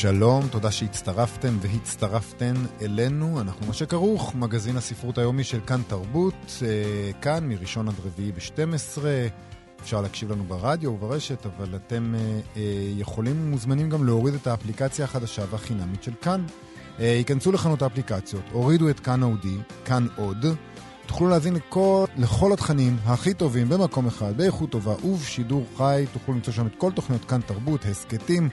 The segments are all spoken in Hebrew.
שלום, תודה שהצטרפתם והצטרפתן אלינו. אנחנו מה שכרוך, מגזין הספרות היומי של כאן תרבות, אה, כאן מראשון עד רביעי ב-12. אפשר להקשיב לנו ברדיו וברשת, אבל אתם אה, אה, יכולים ומוזמנים גם להוריד את האפליקציה החדשה והחינמית של כאן. ייכנסו לחנות האפליקציות, הורידו את כאן אודי, כאן עוד. תוכלו להאזין לכל, לכל התכנים הכי טובים במקום אחד, באיכות טובה ובשידור חי. תוכלו למצוא שם את כל תוכניות כאן תרבות, הסכתים.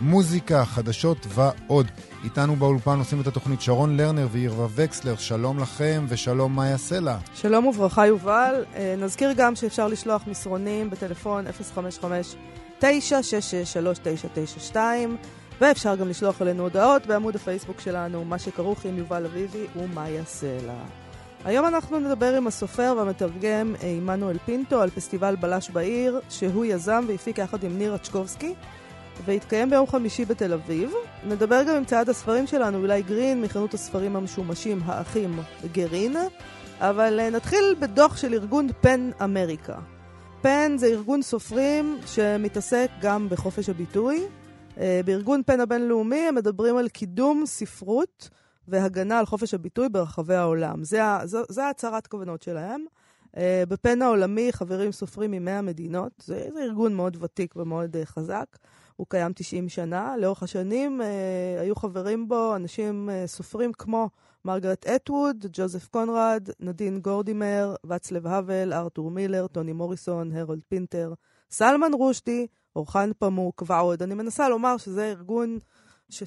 מוזיקה, חדשות ועוד. איתנו באולפן עושים את התוכנית שרון לרנר וירבה וקסלר, שלום לכם ושלום מאיה סלע. שלום וברכה יובל. אה, נזכיר גם שאפשר לשלוח מסרונים בטלפון 055-966-3992 ואפשר גם לשלוח אלינו הודעות בעמוד הפייסבוק שלנו, מה שכרוך עם יובל אביבי ומאיה סלע. היום אנחנו נדבר עם הסופר והמתרגם אה, עמנואל פינטו על פסטיבל בלש בעיר, שהוא יזם והפיק יחד עם ניר רצ'קובסקי. והתקיים ביום חמישי בתל אביב. נדבר גם עם צעד הספרים שלנו, אילי גרין, מחנות הספרים המשומשים האחים גרין. אבל אה, נתחיל בדוח של ארגון פן אמריקה. פן זה ארגון סופרים שמתעסק גם בחופש הביטוי. אה, בארגון פן הבינלאומי הם מדברים על קידום ספרות והגנה על חופש הביטוי ברחבי העולם. זה, זו, זו הצהרת כוונות שלהם. אה, בפן העולמי חברים סופרים מ-100 מדינות. זה, זה ארגון מאוד ותיק ומאוד חזק. הוא קיים 90 שנה. לאורך השנים אה, היו חברים בו אנשים אה, סופרים כמו מרגרט אטווד, ג'וזף קונרד, נדין גורדימר, ואצלב האוול, ארתור מילר, טוני מוריסון, הרולד פינטר, סלמן רושדי, אורחן פמוק ועוד. אני מנסה לומר שזה ארגון ש...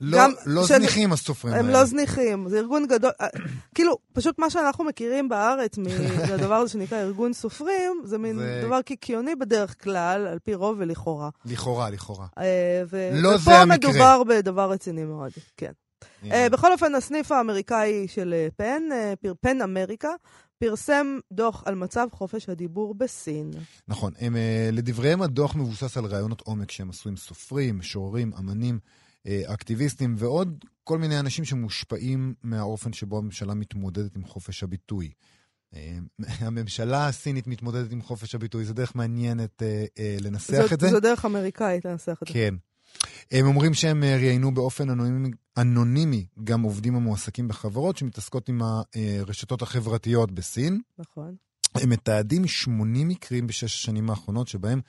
לא, גם לא שאני, זניחים הסופרים האלה. הם לא זניחים, זה ארגון גדול. אה, כאילו, פשוט מה שאנחנו מכירים בארץ מהדבר הזה שנקרא ארגון סופרים, זה מין זה... דבר קיקיוני בדרך כלל, על פי רוב ולכאורה. לכאורה, לכאורה. אה, ו... לא זה המקרה. ופה מדובר בדבר רציני מאוד, כן. Uh, בכל אופן, הסניף האמריקאי של פן, פן אמריקה, פרסם דוח על מצב חופש הדיבור בסין. נכון. הם, לדבריהם הדוח מבוסס על ראיונות עומק שהם עשו עם סופרים, משוררים, אמנים. אה, אקטיביסטים ועוד כל מיני אנשים שמושפעים מהאופן שבו הממשלה מתמודדת עם חופש הביטוי. אה, הממשלה הסינית מתמודדת עם חופש הביטוי, זו דרך מעניינת אה, לנסח זאת, את זה. זו דרך אמריקאית לנסח את זה. כן. הם אומרים שהם ראיינו באופן אנונימי, אנונימי גם עובדים המועסקים בחברות שמתעסקות עם הרשתות החברתיות בסין. נכון. הם מתעדים 80 מקרים בשש השנים האחרונות שבהם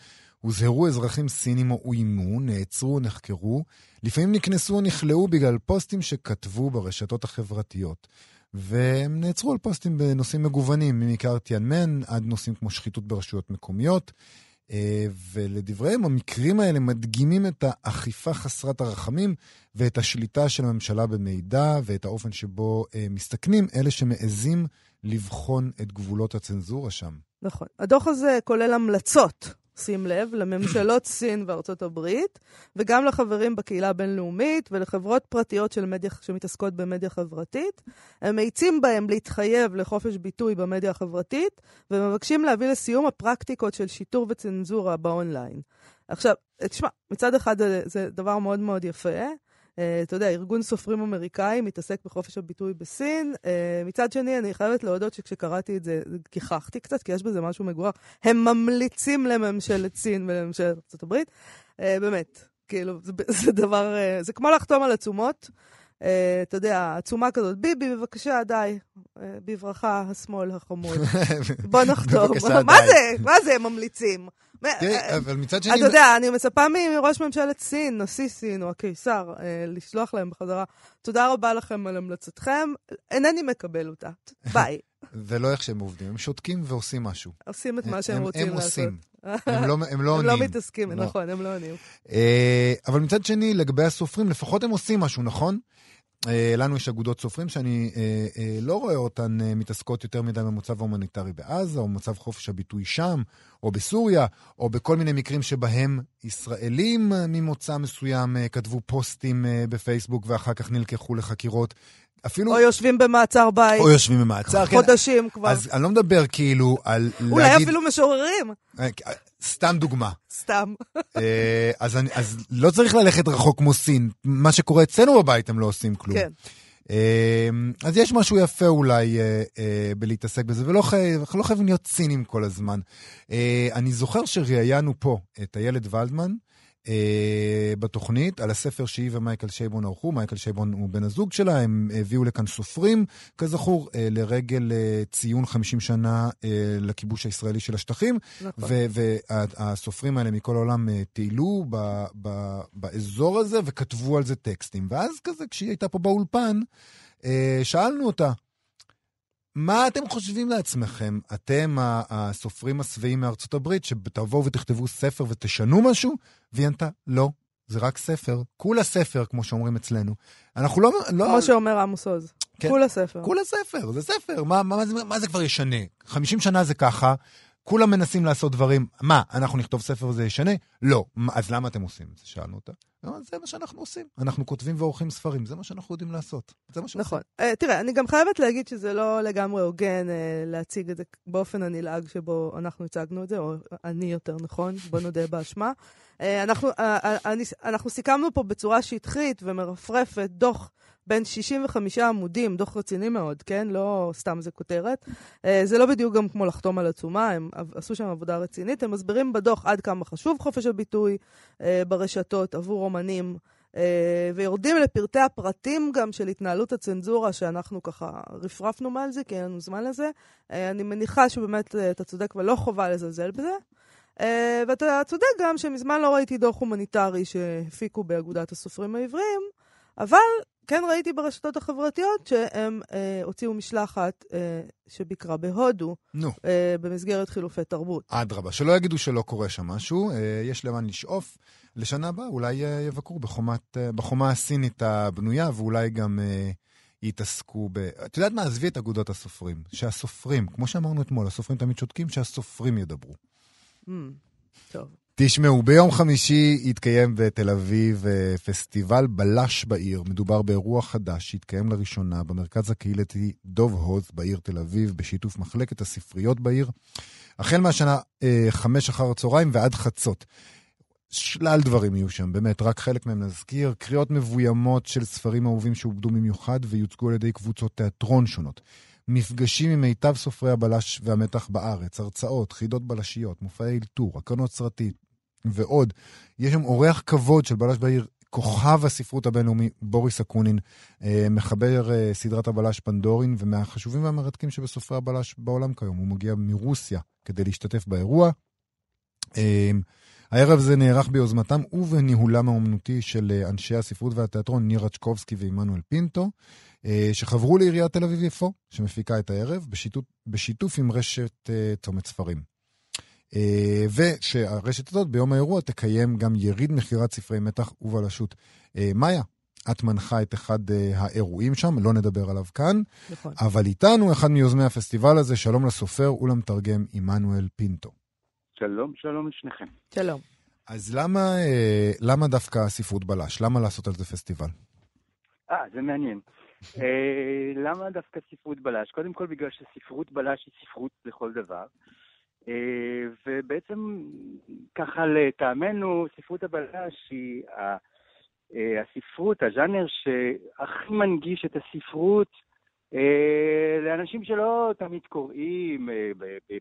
הוזהרו אזרחים סינים או אוימו, נעצרו או נחקרו, לפעמים נקנסו או נכלאו בגלל פוסטים שכתבו ברשתות החברתיות. והם נעצרו על פוסטים בנושאים מגוונים, ממכר טיאנמן עד נושאים כמו שחיתות ברשויות מקומיות. אה, ולדבריהם, המקרים האלה מדגימים את האכיפה חסרת הרחמים ואת השליטה של הממשלה במידע ואת האופן שבו אה, מסתכנים אלה שמעזים לבחון את גבולות הצנזורה שם. נכון. הדוח הזה כולל המלצות שים לב, לממשלות סין וארצות הברית, וגם לחברים בקהילה הבינלאומית ולחברות פרטיות של מדיה, שמתעסקות במדיה חברתית. הם מאיצים בהם להתחייב לחופש ביטוי במדיה החברתית, ומבקשים להביא לסיום הפרקטיקות של שיטור וצנזורה באונליין. עכשיו, תשמע, מצד אחד זה, זה דבר מאוד מאוד יפה, אתה יודע, ארגון סופרים אמריקאי מתעסק בחופש הביטוי בסין. אה, מצד שני, אני חייבת להודות שכשקראתי את זה, גיחכתי קצת, כי יש בזה משהו מגורר. הם ממליצים לממשלת סין ולממשלת ארה"ב. אה, באמת, כאילו, זה, זה דבר, זה כמו לחתום על עצומות. Uh, אתה יודע, עצומה כזאת, ביבי, בבקשה, די. Uh, בברכה, השמאל החמוד. בוא נחתום. מה זה? מה זה, הם ממליצים? תראי, אבל מצד שני... אתה יודע, אני מצפה מראש ממשלת סין, נשיא סין או הקיסר, אה, לשלוח להם בחזרה, תודה רבה לכם על המלצתכם, אינני מקבל אותה. ביי. זה לא איך שהם עובדים, הם שותקים ועושים משהו. עושים את מה שהם רוצים לעשות. הם עושים. הם לא, הם לא עונים. הם לא מתעסקים, לא. נכון, הם לא עונים. אה, אבל מצד שני, לגבי הסופרים, לפחות הם עושים משהו, נכון? אה, לנו יש אגודות סופרים שאני אה, אה, לא רואה אותן מתעסקות יותר מדי במצב ההומניטרי בעזה, או במצב חופש הביטוי שם, או בסוריה, או בכל מיני מקרים שבהם ישראלים ממוצא מסוים כתבו פוסטים בפייסבוק ואחר כך נלקחו לחקירות. אפילו... או יושבים במעצר בית. או יושבים במעצר, כן. חודשים כבר. אז אני לא מדבר כאילו על אולי להגיד... אפילו משוררים. אה, סתם דוגמה. סתם. אה, אז, אני, אז לא צריך ללכת רחוק כמו סין. מה שקורה אצלנו בבית הם לא עושים כלום. כן. אה, אז יש משהו יפה אולי אה, אה, בלהתעסק בזה, ולא חי, לא חייבים להיות ציניים כל הזמן. אה, אני זוכר שראיינו פה את הילד ולדמן, אה, בתוכנית על הספר שהיא ומייקל שייבון ערכו. מייקל שייבון הוא בן הזוג שלה, הם הביאו לכאן סופרים, כזכור, אה, לרגל אה, ציון 50 שנה אה, לכיבוש הישראלי של השטחים. נכון. והסופרים האלה מכל העולם אה, טיילו ב, ב, באזור הזה וכתבו על זה טקסטים. ואז כזה, כשהיא הייתה פה באולפן, אה, שאלנו אותה, מה אתם חושבים לעצמכם, אתם הסופרים השבעים מארצות הברית, שתבואו ותכתבו ספר ותשנו משהו? והיא ענתה, לא, זה רק ספר, כולה ספר, כמו שאומרים אצלנו. אנחנו לא... לא כמו שאומר עמוס עוז. כן. כולה ספר. כולה ספר, זה ספר, מה, מה, מה, זה, מה זה כבר ישנה? 50 שנה זה ככה, כולם מנסים לעשות דברים, מה, אנחנו נכתוב ספר וזה ישנה? לא. אז למה אתם עושים את זה? שאלנו אותה. זה מה שאנחנו עושים. אנחנו כותבים ועורכים ספרים, זה מה שאנחנו יודעים לעשות. זה מה שעושים. נכון. Uh, תראה, אני גם חייבת להגיד שזה לא לגמרי הוגן uh, להציג את זה באופן הנלעג שבו אנחנו הצגנו את זה, או אני יותר נכון, בוא נודה באשמה. Uh, אנחנו, uh, uh, אנחנו סיכמנו פה בצורה שטחית ומרפרפת דוח בין 65 עמודים, דוח רציני מאוד, כן? לא סתם זה כותרת. Uh, זה לא בדיוק גם כמו לחתום על עצומה, הם עשו שם עבודה רצינית. הם מסבירים בדוח עד כמה חשוב חופש הביטוי uh, ברשתות עבור אומנים. Uh, ויורדים לפרטי הפרטים גם של התנהלות הצנזורה, שאנחנו ככה רפרפנו מעל זה, כי אין לנו זמן לזה. אני מניחה שבאמת אתה צודק ולא חובה לזלזל בזה. Uh, ואתה צודק גם שמזמן לא ראיתי דוח הומניטרי שהפיקו באגודת הסופרים העבריים, אבל כן ראיתי ברשתות החברתיות שהם אה, הוציאו משלחת אה, שביקרה בהודו, נו, אה, במסגרת חילופי תרבות. אדרבה, שלא יגידו שלא קורה שם משהו, אה, יש לאן לשאוף. לשנה הבאה אולי אה, יבקרו בחומת, אה, בחומה הסינית הבנויה, ואולי גם אה, יתעסקו ב... את יודעת מה? עזבי את אגודות הסופרים. שהסופרים, כמו שאמרנו אתמול, הסופרים תמיד שותקים, שהסופרים ידברו. Mm, טוב. תשמעו, ביום חמישי יתקיים בתל אביב אה, פסטיבל בלש בעיר. מדובר באירוע חדש שהתקיים לראשונה במרכז הקהילתי דוב הוז בעיר תל אביב, בשיתוף מחלקת הספריות בעיר. החל מהשנה אה, חמש אחר הצהריים ועד חצות. שלל דברים יהיו שם, באמת, רק חלק מהם נזכיר. קריאות מבוימות של ספרים אהובים שעובדו במיוחד ויוצגו על ידי קבוצות תיאטרון שונות. מפגשים עם מיטב סופרי הבלש והמתח בארץ, הרצאות, חידות בלשיות, מופעי אלתור, הקרנות סרטית ועוד. יש שם אורח כבוד של בלש בעיר, כוכב הספרות הבינלאומי, בוריס אקונין, אה, מחבר אה, סדרת הבלש פנדורין, ומהחשובים והמרתקים שבסופרי הבלש בעולם כיום. הוא מגיע מרוסיה כדי להשתתף באירוע. אה, הערב זה נערך ביוזמתם ובניהולם האומנותי של אנשי הספרות והתיאטרון ניר רצ'קובסקי ועמנואל פינטו, שחברו לעיריית תל אביב-יפו, שמפיקה את הערב, בשיתוף, בשיתוף עם רשת צומת ספרים. אה, ושהרשת הזאת ביום האירוע תקיים גם יריד מכירת ספרי מתח ובלשות. אה, מאיה, את מנחה את אחד אה, האירועים שם, לא נדבר עליו כאן, נכון. אבל איתנו אחד מיוזמי הפסטיבל הזה, שלום לסופר ולמתרגם עמנואל פינטו. שלום, שלום לשניכם. שלום. אז למה, למה דווקא הספרות בלש? למה לעשות על זה פסטיבל? אה, זה מעניין. אה, למה דווקא ספרות בלש? קודם כל בגלל שספרות בלש היא ספרות לכל דבר. אה, ובעצם ככה לטעמנו, ספרות הבלש היא אה, הספרות, הז'אנר שהכי מנגיש את הספרות אה, לאנשים שלא תמיד קוראים,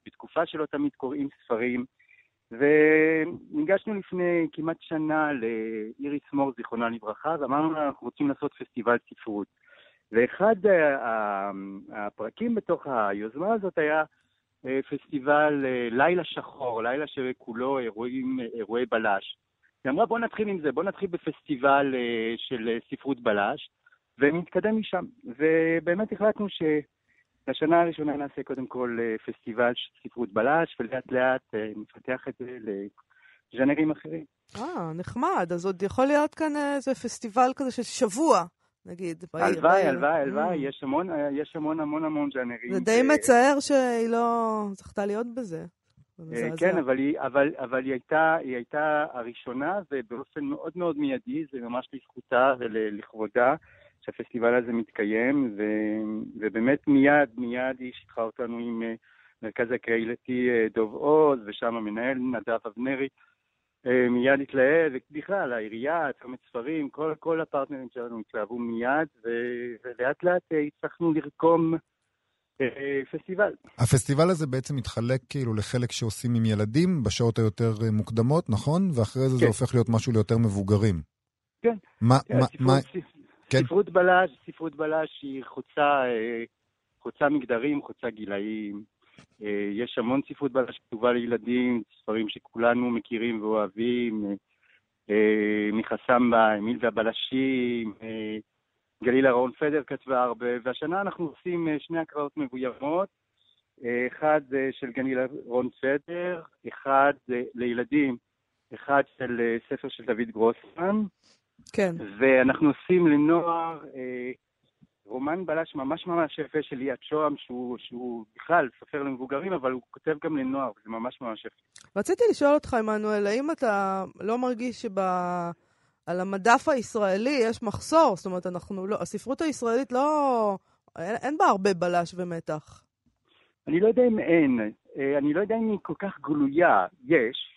בתקופה שלא תמיד קוראים ספרים. וניגשנו לפני כמעט שנה לאיריס מור, זיכרונה לברכה, ואמרנו לה, אנחנו רוצים לעשות פסטיבל ספרות. ואחד הפרקים בתוך היוזמה הזאת היה פסטיבל אה, לילה שחור, לילה שכולו אירועים, אירועי בלש. היא אמרה, בוא נתחיל עם זה, בוא נתחיל בפסטיבל אה, של אה, ספרות בלש, ונתקדם משם. ובאמת החלטנו שלשנה הראשונה נעשה קודם כל אה, פסטיבל של ספרות בלש, ולאט לאט אה, נפתח את זה לז'אנרים אחרים. אה, נחמד. אז עוד יכול להיות כאן איזה פסטיבל כזה של שבוע, נגיד, בעיר. הלוואי. הלוואי, הלוואי, Mm. יש המון, יש המון המון המון ז'אנרים. זה די מצער שהיא לא זכתה להיות בזה. זה אה. כן, אבל היא, אבל, אבל היא, הייתה, היא הייתה הראשונה, ובאופן מאוד מאוד מיידי, זה ממש לזכותה ולכבודה, שהפסטיבל הזה מתקיים, ו, ובאמת מיד, מיד היא שיתחה אותנו עם אה, מרכז הקהילתי אה, דוב עוז, ושם המנהל נדב אבנרי. אה, מיד התלהב, ובכלל, העירייה, צומת ספרים, כל, כל הפרטנרים שלנו התלהבו מיד, ו- ולאט לאט אה, הצלחנו לרקום אה, פסטיבל. הפסטיבל הזה בעצם מתחלק כאילו לחלק שעושים עם ילדים בשעות היותר מוקדמות, נכון? ואחרי זה זה כן. הופך להיות משהו ליותר מבוגרים. כן. מה, כן, מה, ספרות, מה, כן. ספרות בלש, ספרות בלש היא חוצה, חוצה מגדרים, חוצה גילאים. אה, יש המון ספרות בלש כתובה לילדים, ספרים שכולנו מכירים ואוהבים, אה, אה, מיכה סמבה, אמיל והבלשים, גלילה רון פדר כתבה הרבה, והשנה אנחנו עושים שני הקראות מבוימות, אחד של גלילה רון פדר, אחד לילדים, אחד של ספר של דוד גרוסמן, כן. ואנחנו עושים לנוער רומן בלש ממש ממש יפה של ליאת שוהם, שהוא, שהוא בכלל סופר למבוגרים, אבל הוא כותב גם לנוער, וזה ממש ממש יפה. רציתי לשאול אותך, עמנואל, האם אתה לא מרגיש שב... על המדף הישראלי יש מחסור? זאת אומרת, אנחנו לא... הספרות הישראלית לא... אין, אין בה הרבה בלש ומתח. אני לא יודע אם אין, אה, אני לא יודע אם היא כל כך גלויה, יש.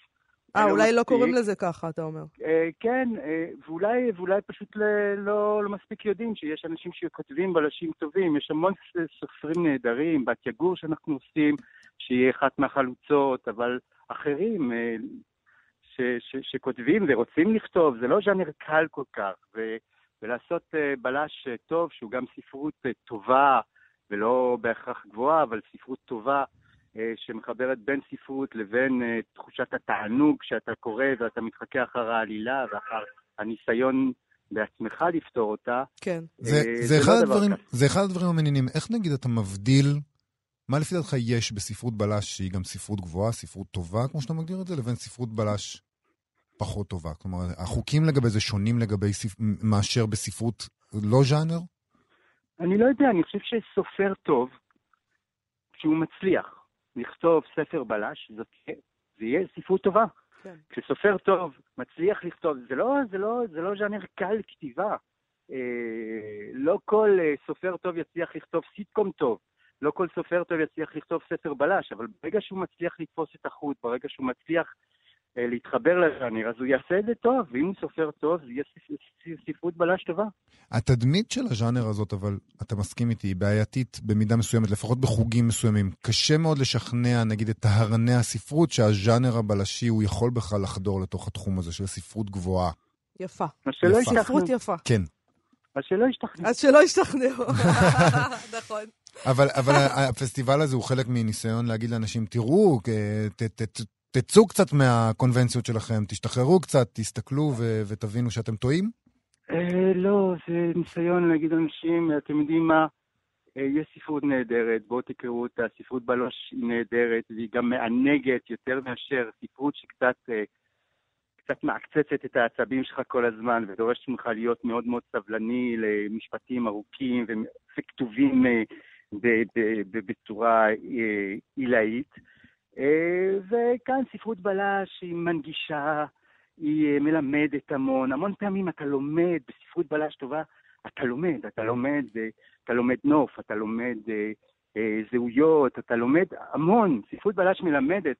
אה, לא אולי לא. קוראים לזה ככה, אתה אומר. אה, כן, אה, ואולי, ואולי פשוט לא, לא מספיק יודעים שיש אנשים שכותבים בלשים טובים, יש המון סופרים נהדרים, בת יגור שאנחנו עושים, שהיא אחת מהחלוצות, אבל אחרים אה, ש, ש, שכותבים ורוצים לכתוב, זה לא ז'אנר קל כל כך, ו, ולעשות בלש טוב, שהוא גם ספרות טובה, ולא בהכרח גבוהה, אבל ספרות טובה, שמחברת בין ספרות לבין אה, תחושת התענוג שאתה קורא ואתה מתחכה אחר העלילה ואחר הניסיון בעצמך לפתור אותה. כן. זה, אה, זה, זה אחד לא דבר הדברים, קל. זה אחד הדברים המעניינים. איך נגיד אתה מבדיל, מה לפי דעתך יש בספרות בלש שהיא גם ספרות גבוהה, ספרות טובה, כמו שאתה מגדיר את זה, לבין ספרות בלש פחות טובה? כלומר, החוקים לגבי זה שונים לגבי ספ... מאשר בספרות לא ז'אנר? אני לא יודע, אני חושב שסופר טוב, כשהוא מצליח לכתוב ספר בלש, זאת, זה יהיה ספרות טובה. כן. כשסופר טוב מצליח לכתוב, זה לא, זה לא, זה לא ז'אנר קל כתיבה. אה, לא כל אה, סופר טוב יצליח לכתוב סיטקום טוב, לא כל סופר טוב יצליח לכתוב ספר בלש, אבל ברגע שהוא מצליח לתפוס את החוט, ברגע שהוא מצליח להתחבר לז'אנר, אז הוא יעשה את זה טוב, ואם הוא סופר טוב, זה יהיה ספ- ספ- ספרות בלש טובה. התדמית של הז'אנר הזאת, אבל אתה מסכים איתי, היא בעייתית במידה מסוימת, לפחות בחוגים מסוימים. קשה מאוד לשכנע, נגיד, את טהרני הספרות, שהז'אנר הבלשי, הוא יכול בכלל לחדור לתוך התחום הזה של ספרות גבוהה. יפה. יפה. ספרות יפה. כן. אז שלא ישתכנעו. אז שלא ישתכנעו. נכון. אבל, אבל הפסטיבל הזה הוא חלק מניסיון להגיד לאנשים, תראו, ת, ת, ת, תצאו קצת מהקונבנציות שלכם, תשתחררו קצת, תסתכלו ו, ותבינו שאתם טועים? אה, לא, זה ניסיון להגיד לאנשים, אתם יודעים מה, אה, יש ספרות נהדרת, בואו תקראו אותה, ספרות בלוש היא נהדרת, והיא גם מענגת יותר מאשר ספרות שקצת אה, קצת מעקצצת את העצבים שלך כל הזמן, ודורשת ממך להיות מאוד מאוד סבלני למשפטים ארוכים וכתובים בצורה עילאית. אה, וכאן ספרות בלש היא מנגישה, היא אה, מלמדת המון. המון פעמים אתה לומד, בספרות בלש טובה, אתה לומד, אתה לומד, אה, אתה לומד נוף, אתה לומד זהויות, אתה לומד המון. ספרות בלש מלמדת.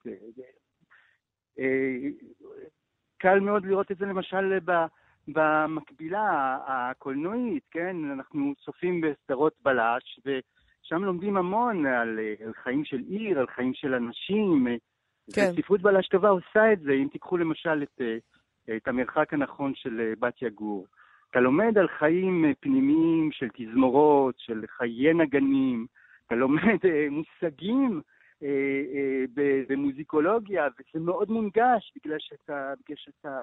קל מאוד לראות את זה למשל במקבילה הקולנועית, כן? אנחנו צופים בסדרות בלש, ושם לומדים המון על, אה, על חיים של עיר, על חיים של אנשים. אה, כן. וספרות בלש טובה עושה את זה, אם תיקחו למשל את, אה, את המרחק הנכון של בת יגור. אתה לומד על חיים פנימיים של תזמורות, של חיי נגנים, אתה לומד מושגים במוזיקולוגיה, וזה מאוד מונגש, בגלל שאתה, בגלל שאתה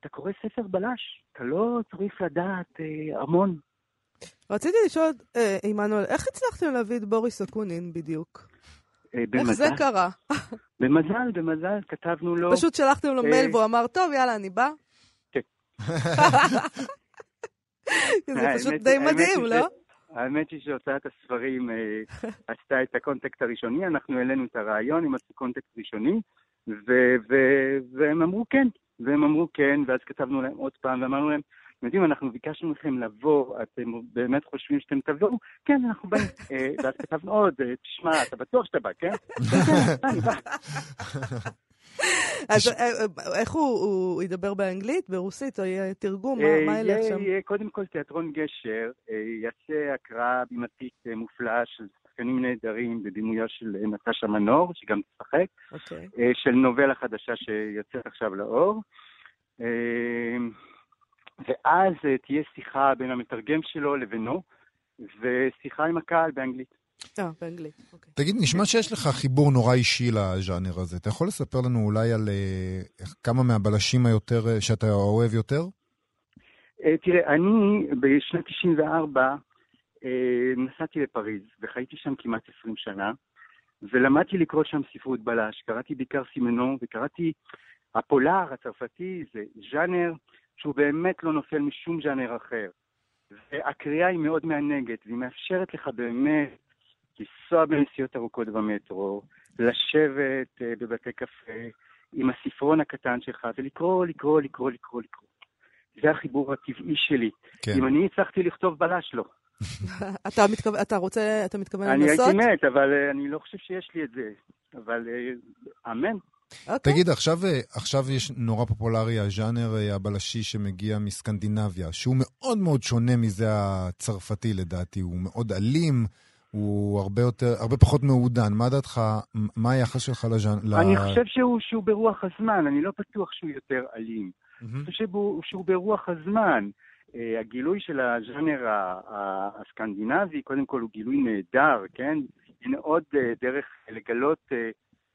אתה קורא ספר בלש, אתה לא צריך לדעת אה, המון. רציתי לשאול, אה, עמנואל, איך הצלחתם להביא את בוריס אקונין בדיוק? אה, איך זה במזל, קרה? במזל, במזל, כתבנו לו... פשוט שלחתם לו אה, מייל והוא אמר, טוב, יאללה, אני בא? כן. זה פשוט די מדהים, לא? האמת היא שהוצאת הספרים אה, עשתה את ה contact הראשוני, אנחנו העלינו את הרעיון, הם עשו contact ראשוני, ו- ו- והם אמרו כן, והם אמרו כן, ואז כתבנו להם עוד פעם, ואמרנו להם, אתם יודעים, אנחנו ביקשנו מכם לבוא, אתם באמת חושבים שאתם תבואו? כן, אנחנו באים. אה, ואז כתבנו עוד, אה, תשמע, אתה בטוח שאתה בא, כן? כן, כן, אני בא. אז אה, איך הוא ידבר באנגלית, ברוסית, או יהיה תרגום? מה- ילך שם? יהיה קודם כל תיאטרון גשר, יעשה הקראה בימתית אה, מופלאה של שחקנים נהדרים בבימויה של נטשה מנור, שגם תשחק, אוקיי. של נובלה חדשה שיוצאת עכשיו לאור. ואז אה, תהיה שיחה בין המתרגם שלו לבינו, ושיחה עם הקהל באנגלית. אה, באנגלית, אוקיי. תגיד, נשמע שיש לך חיבור נורא אישי לז'אנר הזה. אתה יכול לספר לנו אולי על אה, כמה מהבלשים היותר, אה, שאתה אוהב יותר? אה, תראה, אני בשנת 94 אה, נסעתי לפריז, וחייתי שם כמעט 20 שנה, ולמדתי לקרוא שם ספרות בלש. קראתי בעיקר סימנו, וקראתי הפולר הצרפתי, זה ז'אנר שהוא באמת לא נופל משום ז'אנר אחר. והקריאה היא מאוד מענגת, והיא מאפשרת לך באמת לנסוע בנסיעות ארוכות במטרו, לשבת אה, בבתי קפה עם הספרון הקטן שלך, ולקרוא, לקרוא, לקרוא, לקרוא, לקרוא. זה החיבור הטבעי שלי. כן. אם אני הצלחתי לכתוב בלש, לא. אתה מתכוון, אתה רוצה, אתה מתכוון אני לנסות? הייתי מת, אבל אה, אני לא חושב שיש לי את זה. אבל אה, אמן. אוקיי. תגיד, עכשיו, אה, עכשיו יש נורא פופולרי הז'אנר אה, הבלשי שמגיע מסקנדינביה, שהוא מאוד מאוד שונה מזה הצרפתי לדעתי, הוא מאוד אלים, הוא הרבה יותר, הרבה פחות מעודן. מה דעתך, מה היחס שלך לז'אנר? אני חושב שהוא, שהוא ברוח הזמן, אני לא בטוח שהוא יותר אלים. מהמם. אני חושב שהוא, שהוא ברוח הזמן. אה, הגילוי של הז'אנר ה- ה- הסקנדינבי, קודם כל הוא גילוי נהדר, כן? הנה עוד אה, דרך לגלות, אה,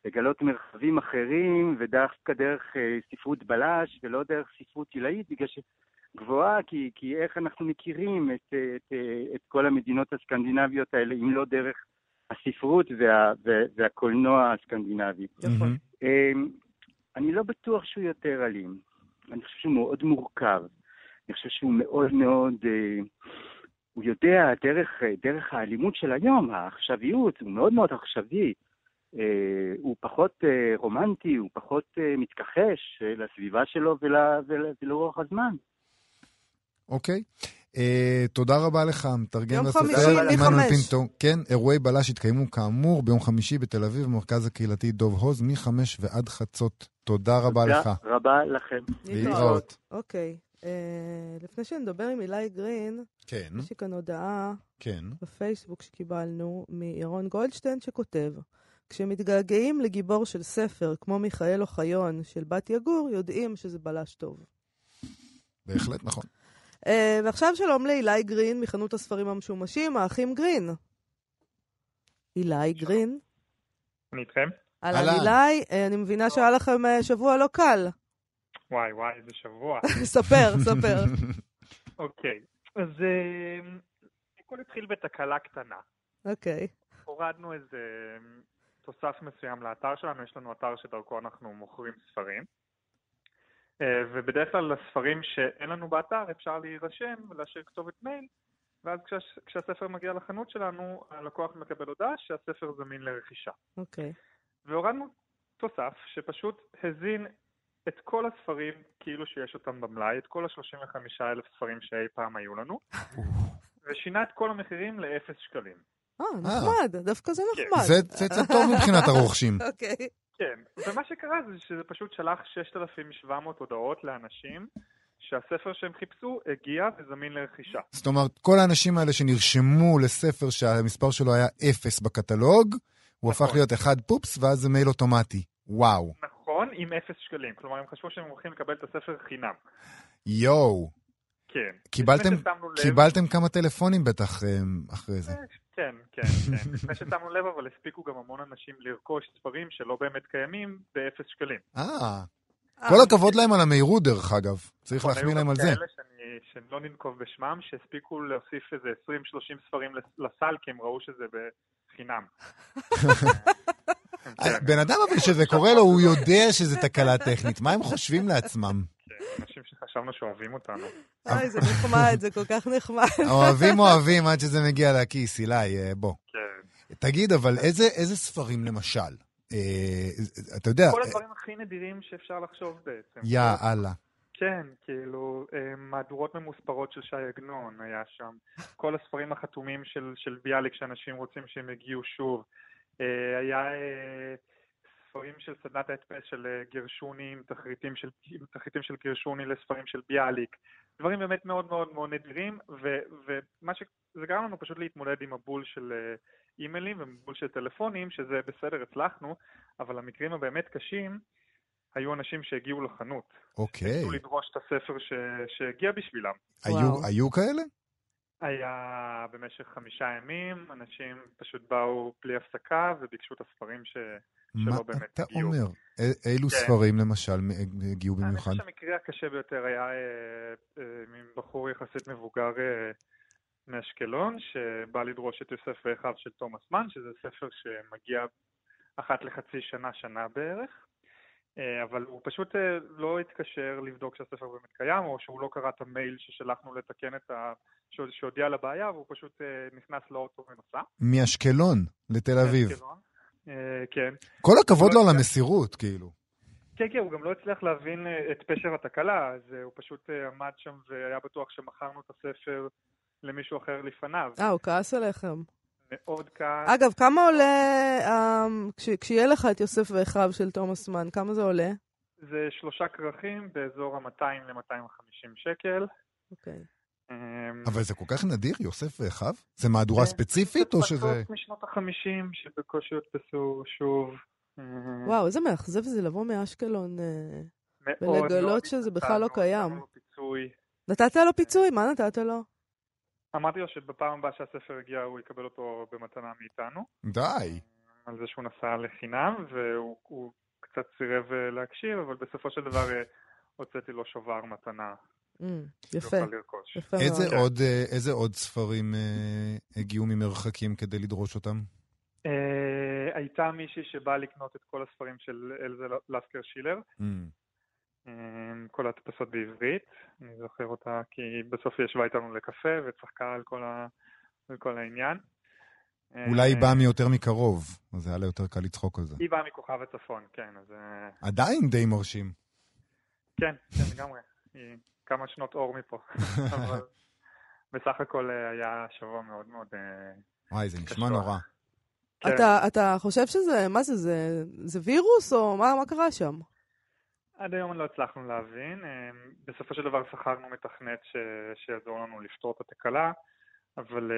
לגלות מרחבים אחרים, ודווקא דרך אה, ספרות בלש, ולא דרך ספרות עילאית, בגלל שגבוהה, כי, כי איך אנחנו מכירים את, אה, את, אה, את כל המדינות הסקנדינביות האלה, אם לא דרך הספרות וה, וה, והקולנוע הסקנדינבי. נכון. אני לא בטוח שהוא יותר אלים. אני חושב שהוא מאוד מורכב. אני חושב שהוא מאוד מאוד... הוא יודע, דרך, דרך האלימות של היום, העכשוויות, הוא מאוד מאוד עכשווי. אה, הוא פחות אה, רומנטי, הוא פחות אה, מתכחש אה, לסביבה שלו ול, ול, ולרוח הזמן. אוקיי. אה, תודה רבה לך, מתרגם יום והסופר חמישי, עמנואל. פינטו. כן, אירועי בלש התקיימו כאמור ביום חמישי בתל אביב, במרכז הקהילתי דוב הוז, מחמש ועד חצות. תודה רבה לך. תודה רבה לכם. להתראות. אוקיי. אה, לפני שנדבר עם אילי גרין, כן, יש לי כאן הודעה כן. בפייסבוק שקיבלנו מירון גולדשטיין שכותב כשמתגעגעים לגיבור של ספר כמו מיכאל אוחיון של בת יגור, יודעים שזה בלש טוב. בהחלט נכון. אה, ועכשיו שלום לאילי גרין מחנות הספרים המשומשים, האחים גרין. אילי גרין. אני איתכם? אהלן. אילי, אה, אני מבינה שהיה לכם אה, שבוע לא קל. וואי וואי, איזה שבוע. ספר, ספר. אוקיי, אז אה, הכל התחיל בתקלה קטנה. אוקיי. הורדנו איזה תוסף מסוים לאתר שלנו, יש לנו אתר שדרכו אנחנו מוכרים ספרים. אה, ובדרך כלל לספרים שאין לנו באתר אפשר להירשם ולהשאיר כתובת מייל, ואז כשהש- כשהספר מגיע לחנות שלנו, הלקוח מקבל הודעה שהספר זמין לרכישה. אוקיי. והורדנו תוסף שפשוט הזין את כל הספרים כאילו שיש אותם במלאי, את כל ה-35 אלף ספרים שאי פעם היו לנו, ושינה את כל המחירים לאפס שקלים. אה, נחמד, דווקא זה כן. נחמד. זה זה קצת טוב מבחינת הרוכשים. אוקיי. כן, ומה שקרה זה שזה פשוט שלח 6,700 הודעות לאנשים שהספר שהם חיפשו הגיע וזמין לרכישה. זאת אומרת, כל האנשים האלה שנרשמו לספר שהמספר שלו היה אפס בקטלוג, הוא נכון. הפך להיות אחד פופס, ואז זה מייל אוטומטי. וואו. נכון, עם אפס שקלים. כלומר, הם חשבו שהם הולכים לקבל את הספר חינם. יואו. כן. קיבלתם, כמה טלפונים בטח אה, אחרי זה. כן, כן, כן. לפני ששמנו לב, אבל הספיקו גם המון אנשים לרכוש ספרים שלא באמת קיימים באפס שקלים. אה, אה, כל הכבוד להם על המהירות דרך אגב. צריך נכון, להחמיא היו להם גם על זה. כאלה שאני- שלא ננקוב בשמם, שהספיקו להוסיף איזה 20-30 ספרים לס- לסל, כי הם ראו שזה בחינם. כן, בן אדם אבל שזה קורה לו, הוא יודע שזה תקלה טכנית. מה הם חושבים לעצמם? שחשבנו שאוהבים אותנו. אוי, זה נחמד, זה כל כך נחמד. אוהבים אוהבים עד שזה מגיע לכיס, אילי, אה, בוא. כן. תגיד, אבל איזה איזה ספרים למשל? אה, אתה יודע, כל הדברים הכי נדירים שאפשר לחשוב בעצם. יא אללה. כן, כאילו, אה, מהדורות ממוספרות של ש"י עגנון היה שם. כל הספרים החתומים של, של ביאליק שאנשים רוצים שהם יגיעו שוב. אה, היה אה, ספרים של סדנת ההדפס של אה, גרשוני עם תחריטים של, עם תחריטים של גרשוני לספרים של ביאליק. דברים באמת מאוד מאוד מאוד נדירים, ו, ומה שזה גרם לנו פשוט להתמודד עם הבול של אה, אימיילים ובול של טלפונים, שזה בסדר, הצלחנו, אבל המקרים הבאמת קשים, היו אנשים שהגיעו לחנות. אוקיי. ניסו לדרוש את הספר ש... שהגיע בשבילם. היו, וואו. היו כאלה? היה במשך חמישה ימים, אנשים פשוט באו בלי הפסקה וביקשו את הספרים ש... מה שלא באמת אתה הגיעו. אומר? א- אילו כן. ספרים למשל הגיעו אני במיוחד? חושב שהמקרה הקשה ביותר היה אה, אה, מבחור יחסית מבוגר אה, מאשקלון, שבא לדרוש את יוסף ואחיו של תומאס מן, שזה ספר שמגיע אחת לחצי שנה, שנה בערך. אה, אבל הוא פשוט אה, לא התקשר לבדוק שהספר באמת קיים, או שהוא לא קרא את המייל ששלחנו לתקן את ה... שהוד- שהודיע לבעיה, והוא פשוט אה, נכנס לאוטו ונסע. מאשקלון לתל אביב. מאשקלון. אה, כן. כל הכבוד לא לו על. המסירות, כאילו. כן, כן, הוא גם לא הצליח להבין אה, את פשר התקלה, אז אה, הוא פשוט עמד שם והיה בטוח שמכרנו את הספר למישהו אחר לפניו. אה, הוא כעס עליכם. מאוד קל. אגב, כמה עולה, אמ, כש- כשיהיה לך את יוסף ואחיו של תומאס מן, כמה זה עולה? זה שלושה כרכים באזור ה-200 ל-250 שקל. אוקיי. אבל זה כל כך נדיר, יוסף ואחיו? זה מהדורה כן, ספציפית או שזה... הדפסות משנות ה-50 שבקושי הודפסו שוב. אמ, וואו, איזה מאכזב זה לבוא מאשקלון. אה. מאוד ולגלות שזה בכלל לא קיים. נתנו לו פיצוי. נתת לו פיצוי? מה נתת לו? אמרתי לו שבפעם הבאה שהספר יגיע הוא יקבל אותו במתנה מאיתנו. די. על זה שהוא נסע לחינם, והוא הוא קצת סירב אה, להקשיב, אבל בסופו של דבר אה, הוצאתי לו שובר מתנה. אמ, יפה. יפה איזה מאוד. עוד, אה, איזה עוד ספרים אה, הגיעו ממרחקים כדי לדרוש אותם? אה, הייתה מישהי שבאה לקנות את כל הספרים של אלזה לסקר שילר, Mm. אה, כל ההדפסות בעברית. אני זוכר אותה כי בסוף היא ישבה איתנו לקפה וצחקה על כל, ה... על כל העניין. אולי היא אה, באה מיותר מקרוב, אז זה היה לה יותר קל לצחוק על זה. היא באה מכוכב הצפון, כן, אז... עדיין די מרשים. כן, כן, לגמרי. היא כמה שנות אור מפה. אבל בסך הכל אה, היה שבוע מאוד מאוד... אה, וואי, זה נשמע. נורא. כן. אתה, אתה חושב שזה, מה זה, זה, זה וירוס או מה, מה קרה שם? עד היום לא הצלחנו להבין. אה, בסופו של דבר שכרנו מתכנת ש... שיעזור לנו לפתור את התקלה, אבל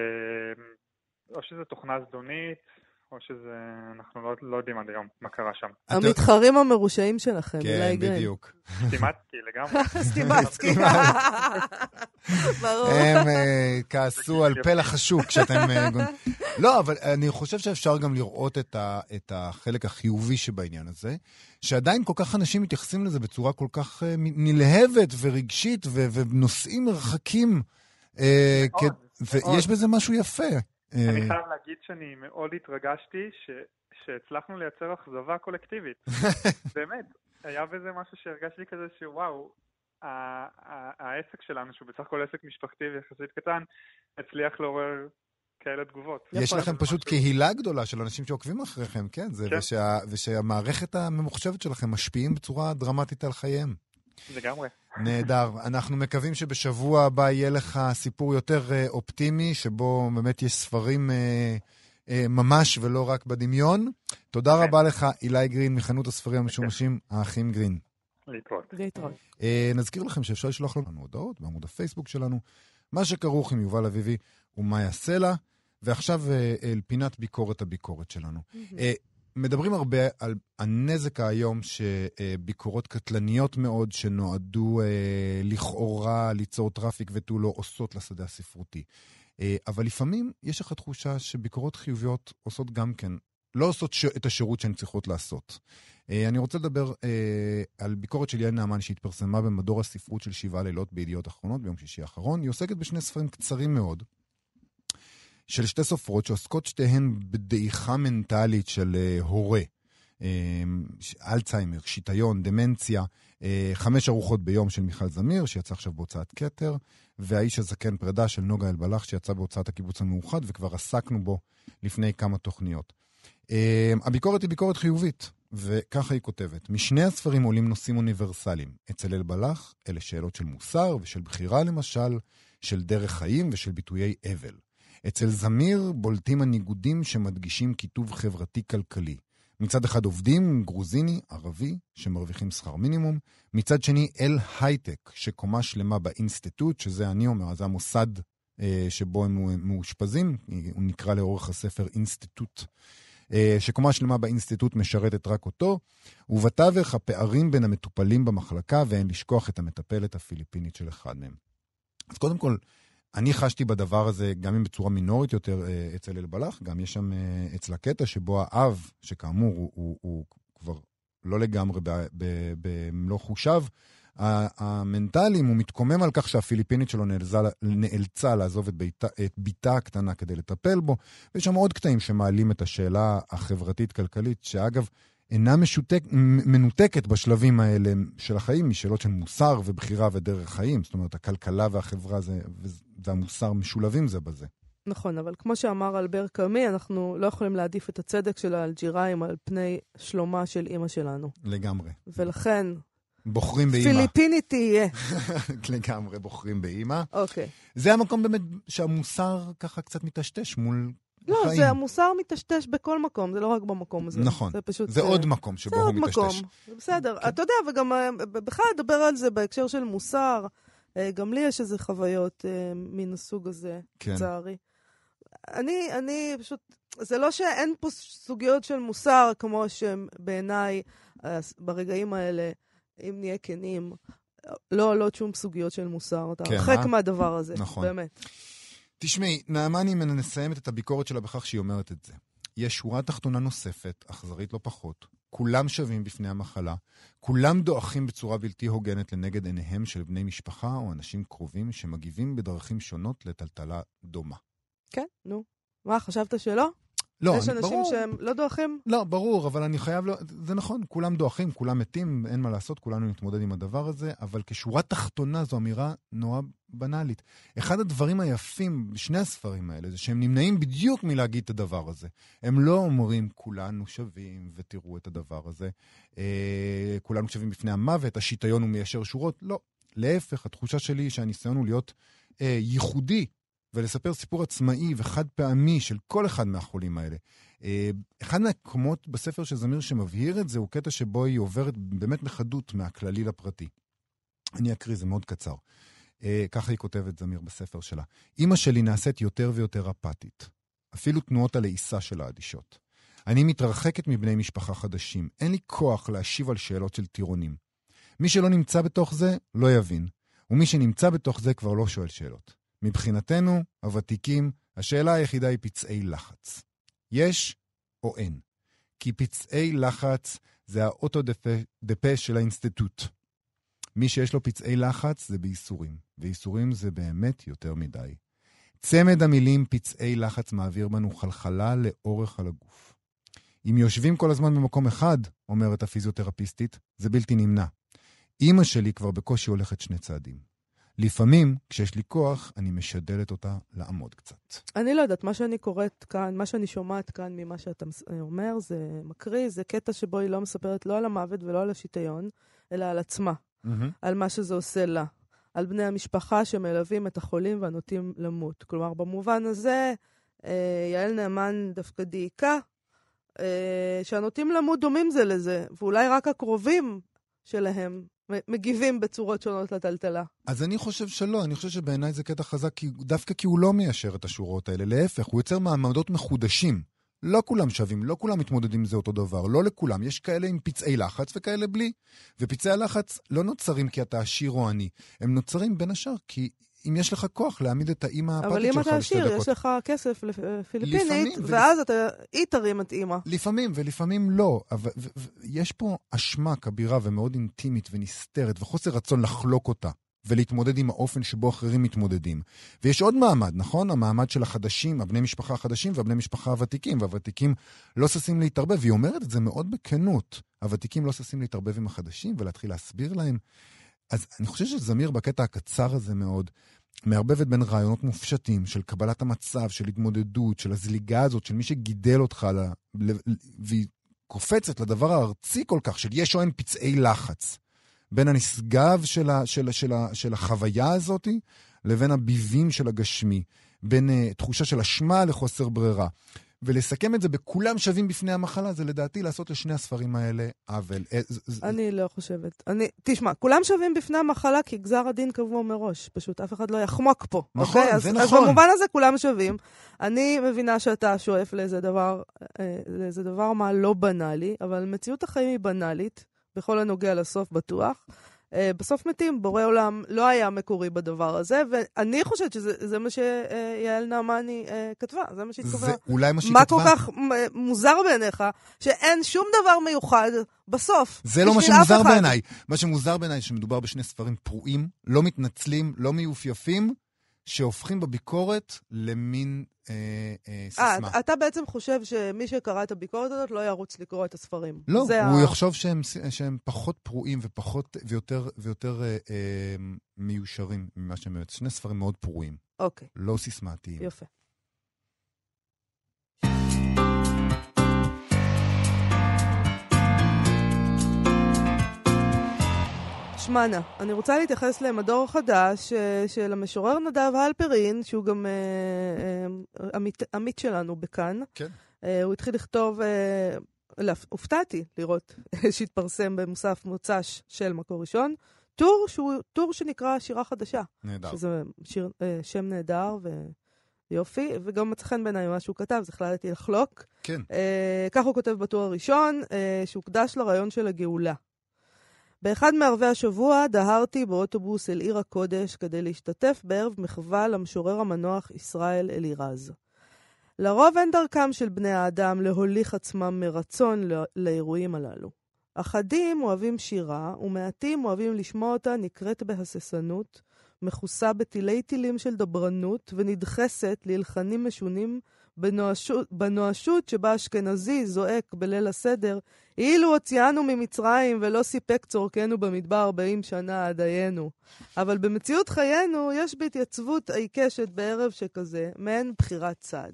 או שזה תוכנה זדונית, או שזה... אנחנו לא, לא יודעים עד היום מה קרה שם. המתחרים המרושעים שלכם, כן. בדיוק. סטימצקי לגמרי. סטימצקי. ברור. הם אה, כעסו על פלח השוק כשאתם... אה, לא, אבל אני חושב שאפשר גם לראות את, ה, את החלק החיובי שבעניין הזה, שעדיין כל כך אנשים מתייחסים לזה בצורה כל כך אה, נלהבת ורגשית, ו, ונוסעים מרחקים. ויש בזה משהו יפה. אה, אני חייב להגיד שאני מאוד התרגשתי ש... שהצלחנו לייצר אכזבה קולקטיבית. באמת, היה בזה משהו שהרגשתי כזה שוואו, העסק שלנו, שהוא בסך הכל עסק משפחתי ויחסית קטן, הצליח לעורר כאלה תגובות. יש לכם פשוט משהו- קהילה גדולה של אנשים שעוקבים אחריכם, כן? זה, כן. ושה, ושהמערכת הממוחשבת שלכם משפיעים בצורה דרמטית על חייהם. לגמרי. נהדר. אנחנו מקווים שבשבוע הבא יהיה לך סיפור יותר אה, אופטימי, שבו באמת יש ספרים אה, אה, ממש ולא רק בדמיון. תודה כן. רבה לך, אילי גרין, מחנות הספרים המשומשים, האחים גרין. להתראות. להתראות. אה, נזכיר לכם שאפשר לשלוח לנו הודעות בעמוד הפייסבוק שלנו, מה שכרוך עם יובל אביבי ומאיה סלע. ועכשיו אל פינת ביקורת הביקורת שלנו. אה, מדברים הרבה על הנזק האיום שביקורות קטלניות מאוד שנועדו אה, לכאורה ליצור traffic ותו לא עושות לשדה הספרותי. אה, אבל לפעמים יש לך תחושה שביקורות חיוביות עושות גם כן, לא עושות ש... את השירות שהן צריכות לעשות. אה, אני רוצה לדבר על ביקורת של יעל נעמן שהתפרסמה במדור הספרות של שבעה לילות בידיעות אחרונות ביום שישי האחרון. היא עוסקת בשני ספרים קצרים מאוד. של שתי סופרות שעוסקות שתיהן בדעיכה מנטלית של uh, הורה. Uh, אלצהיימר, שיטיון, דמנציה, uh, חמש ארוחות ביום של מיכל זמיר, שיצא עכשיו בהוצאת כתר, והאיש הזקן פרידה של נוגה אלבלח, שיצא בהוצאת הקיבוץ המאוחד, וכבר עסקנו בו לפני כמה תוכניות. הביקורת היא ביקורת חיובית. וככה היא כותבת: משני הספרים עולים נושאים אוניברסליים. אצל אלבלח אלה שאלות של מוסר ושל בחירה למשל, של דרך חיים ושל ביטויי אבל. אצל זמיר בולטים הניגודים שמדגישים קיטוב חברתי-כלכלי. מצד אחד עובדים, גרוזיני, ערבי, שמרוויחים שכר מינימום, מצד שני איל הייטק, שקומה שלמה באינסטיטוט, שזה אני אומר, זה המוסד אה, שבו הם מאושפזים, הוא נקרא לאורך הספר אינסטיטוט, אה, שקומה שלמה באינסטיטוט משרתת רק אותו, ובתווך הפערים בין המטופלים במחלקה, ואין לשכוח את המטפלת הפיליפינית של אחד מהם. אז קודם כל, אני חשתי בדבר הזה, גם אם בצורה מינורית יותר אה, אצל אלבלח, גם יש שם אה, אצלה קטע שבו האב, שכאמור הוא, הוא, הוא כבר לא לגמרי במלוא חושיו, המנטליים, הוא מתקומם על כך שהפיליפינית שלו נאלצה, נאלצה לעזוב את, ביתה, את ביתה הקטנה כדי לטפל בו, ויש שם עוד קטעים שמעלים את השאלה החברתית-כלכלית, שאגב, אינה משותק, מנותקת בשלבים האלה של החיים משאלות של מוסר ובחירה ודרך חיים. זאת אומרת, הכלכלה והחברה זה, והמוסר משולבים זה בזה. נכון, אבל כמו שאמר אלבר קאמי, אנחנו לא יכולים להעדיף את הצדק של האלג'יראים על פני שלומה של אימא שלנו. לגמרי. ולכן... בוחרים באימא. פיליפינית תהיה. לגמרי, בוחרים באימא. אוקיי. זה המקום באמת שהמוסר ככה קצת מטשטש מול לא, בחיים. זה המוסר מטשטש בכל מקום, זה לא רק במקום הזה. נכון. זה פשוט... זה עוד מקום שבו הוא מטשטש. זה עוד מקום, זה בסדר. כן. אתה יודע, וגם אה, בכלל לדבר על זה בהקשר של מוסר, אה, גם לי יש איזה חוויות אה, מן הסוג הזה, כן. לצערי. אני, אני פשוט, זה לא שאין פה סוגיות של מוסר, כמו שבעיניי, ברגעים האלה, אם נהיה כנים, לא עולות שום סוגיות של מוסר. אתה כן, הרחק אה? מהדבר הזה, נכון. באמת. תשמעי, נעמני מסיימת את הביקורת שלה בכך שהיא אומרת את זה. יש שורה תחתונה נוספת, אכזרית לא פחות. כולם שווים בפני המחלה, כולם דועכים בצורה בלתי הוגנת לנגד עיניהם של בני משפחה או אנשים קרובים שמגיבים בדרכים שונות לטלטלה דומה. כן, נו. מה, חשבת שלא? לא, יש אנשים ברור. שהם לא דועכים? לא, ברור, אבל אני חייב... לא, זה נכון, כולם דועכים, כולם מתים, אין מה לעשות, כולנו נתמודד עם הדבר הזה, אבל כשורה תחתונה זו אמירה נורא בנאלית. אחד הדברים היפים בשני הספרים האלה זה שהם נמנעים בדיוק מלהגיד את הדבר הזה. הם לא אומרים, כולנו שווים ותראו את הדבר הזה, אה, כולנו שווים בפני המוות, השיטיון הוא מיישר שורות. לא, להפך, התחושה שלי היא שהניסיון הוא להיות אה, ייחודי ולספר סיפור עצמאי וחד פעמי של כל אחד מהחולים האלה. אה, אחד מהקומות בספר של זמיר שמבהיר את זה הוא קטע שבו היא עוברת באמת בחדות מהכללי לפרטי. אני אקריא, זה מאוד קצר. אה, ככה היא כותבת זמיר בספר שלה. אימא שלי נעשית יותר ויותר אפתית. אפילו תנועות הלעיסה שלה אדישות. אני מתרחקת מבני משפחה חדשים. אין לי כוח להשיב על שאלות של טירונים. מי שלא נמצא בתוך זה, לא יבין. ומי שנמצא בתוך זה כבר לא שואל שאלות. מבחינתנו, הוותיקים, השאלה היחידה היא פצעי לחץ. יש או אין? כי פצעי לחץ זה האוטו-דפה של האינסטיטוט. מי שיש לו פצעי לחץ זה בייסורים, וייסורים זה באמת יותר מדי. צמד המילים פצעי לחץ מעביר בנו חלחלה לאורך על הגוף. אם יושבים כל הזמן במקום אחד, אומרת הפיזיותרפיסטית, זה בלתי נמנע. אימא שלי כבר בקושי הולכת שני צעדים. לפעמים, כשיש לי כוח, אני משדלת אותה לעמוד קצת. אני לא יודעת, מה שאני קוראת כאן, מה שאני שומעת כאן ממה שאתה אומר, זה מקריא, זה קטע שבו היא לא מספרת לא על המוות ולא על השיטיון, אלא על עצמה, mm-hmm. על מה שזה עושה לה, על בני המשפחה שמלווים את החולים והנוטים למות. כלומר, במובן הזה, אה, יעל נאמן דווקא דייקה, אה, שהנוטים למות דומים זה לזה, ואולי רק הקרובים שלהם מגיבים בצורות שונות לטלטלה. אז אני חושב שלא, אני חושב שבעיניי זה קטע חזק, כי, דווקא כי הוא לא מיישר את השורות האלה, להפך, הוא יוצר מעמדות מחודשים. לא כולם שווים, לא כולם מתמודדים עם זה אותו דבר, לא לכולם. יש כאלה עם פצעי לחץ וכאלה בלי. ופצעי הלחץ לא נוצרים כי אתה עשיר או עני, הם נוצרים בין השאר כי אם יש לך כוח להעמיד את האימא האפתית שלך לשתי דקות. אבל אם אתה עשיר, יש לך כסף פיליפינית, ואז אתה, היא תרים את אימא. לפעמים, ולפעמים לא. אבל, ו, ו, יש פה אשמה כבירה ומאוד אינטימית ונסתרת, וחוסר רצון לחלוק אותה. ולהתמודד עם האופן שבו אחרים מתמודדים. ויש עוד מעמד, נכון? המעמד של החדשים, הבני משפחה החדשים והבני משפחה הוותיקים, והוותיקים לא ששים להתערבב, והיא אומרת את זה מאוד בכנות. הוותיקים לא ששים להתערבב עם החדשים ולהתחיל להסביר להם. אז אני חושב שזמיר בקטע הקצר הזה מאוד, מערבבת בין רעיונות מופשטים של קבלת המצב, של התמודדות, של הזליגה הזאת, של מי שגידל אותך, והיא קופצת לדבר הארצי כל כך של יש או אין פצעי לחץ, בין הנשגב של, ה, של, של, של החוויה הזאת לבין הביבים של הגשמי, בין uh, תחושה של אשמה לחוסר ברירה. ולסכם את זה בכולם שווים בפני המחלה, זה לדעתי לעשות לשני הספרים האלה עוול. אה, אני לא חושבת. אני, תשמע, כולם שווים בפני המחלה כי גזר הדין קבוע מראש. פשוט אף אחד לא יחמוק פה. נכון, אוקיי? זה אז, נכון. אז במובן הזה כולם שווים. אני מבינה שאתה שואף לאיזה דבר, אה, לאיזה דבר מה לא בנאלי, אבל מציאות החיים היא בנאלית, בכל הנוגע לסוף בטוח. אה, בסוף מתים, בורא עולם לא היה מקורי בדבר הזה, ואני חושבת שזה מה שיעל נעמני אה, כתבה, זה מה שהיא זה כתבה. אולי מה שהיא מה כתבה. כל כך מוזר בעיניך, שאין שום דבר מיוחד בסוף. זה לא מה שמוזר. בעיניי. מה שמוזר בעיניי שמדובר בשני ספרים פרועים, לא מתנצלים, לא מיופייפים, שהופכים בביקורת למין אה, אה, אה, סיסמה. אתה בעצם חושב שמי שקרא את הביקורת הזאת לא ירוץ לקרוא את הספרים. לא, הוא ה... יחשוב שהם, שהם פחות פרועים ופחות, ויותר, ויותר אה, אה, מיושרים ממה שהם. שני ספרים מאוד פרועים, אוקיי, לא סיסמתיים. יפה. שמענה, אני רוצה להתייחס למדור החדש אה, של המשורר נדב הלפרין, שהוא גם אה, אה, עמית, עמית שלנו בכאן. כן. הוא התחיל לכתוב, הופתעתי לראות שהתפרסם במוסף מוצ"ש של מקור ראשון, טור שהוא טור שנקרא שירה חדשה. נהדר. שזה שיר, שם נהדר ויופי, וגם מצא חן בעיניי מה שהוא כתב, אז החלטתי לחלוק. כן. אה, כך הוא כותב בטור הראשון, אה, שהוקדש לרעיון של הגאולה. באחד מערבי השבוע דהרתי באוטובוס אל עיר הקודש כדי להשתתף בערב מחווה למשורר המנוח ישראל אלירז. לרוב אין דרכם של בני האדם להוליך עצמם מרצון לא- לאירועים הללו. אחדים אוהבים שירה, ומעטים אוהבים לשמוע אותה נקראת בהססנות, מכוסה בתילי תילים של דברנות, ונדחסת להלחנים משונים בנואשות, שבה אשכנזי זועק בליל הסדר, אילו הוציאנו ממצרים ולא סיפק צורכנו במדבר ארבעים שנה עד. אבל במציאות חיינו יש בהתייצבות עיקשת בערב שכזה, מעין בחירת צד.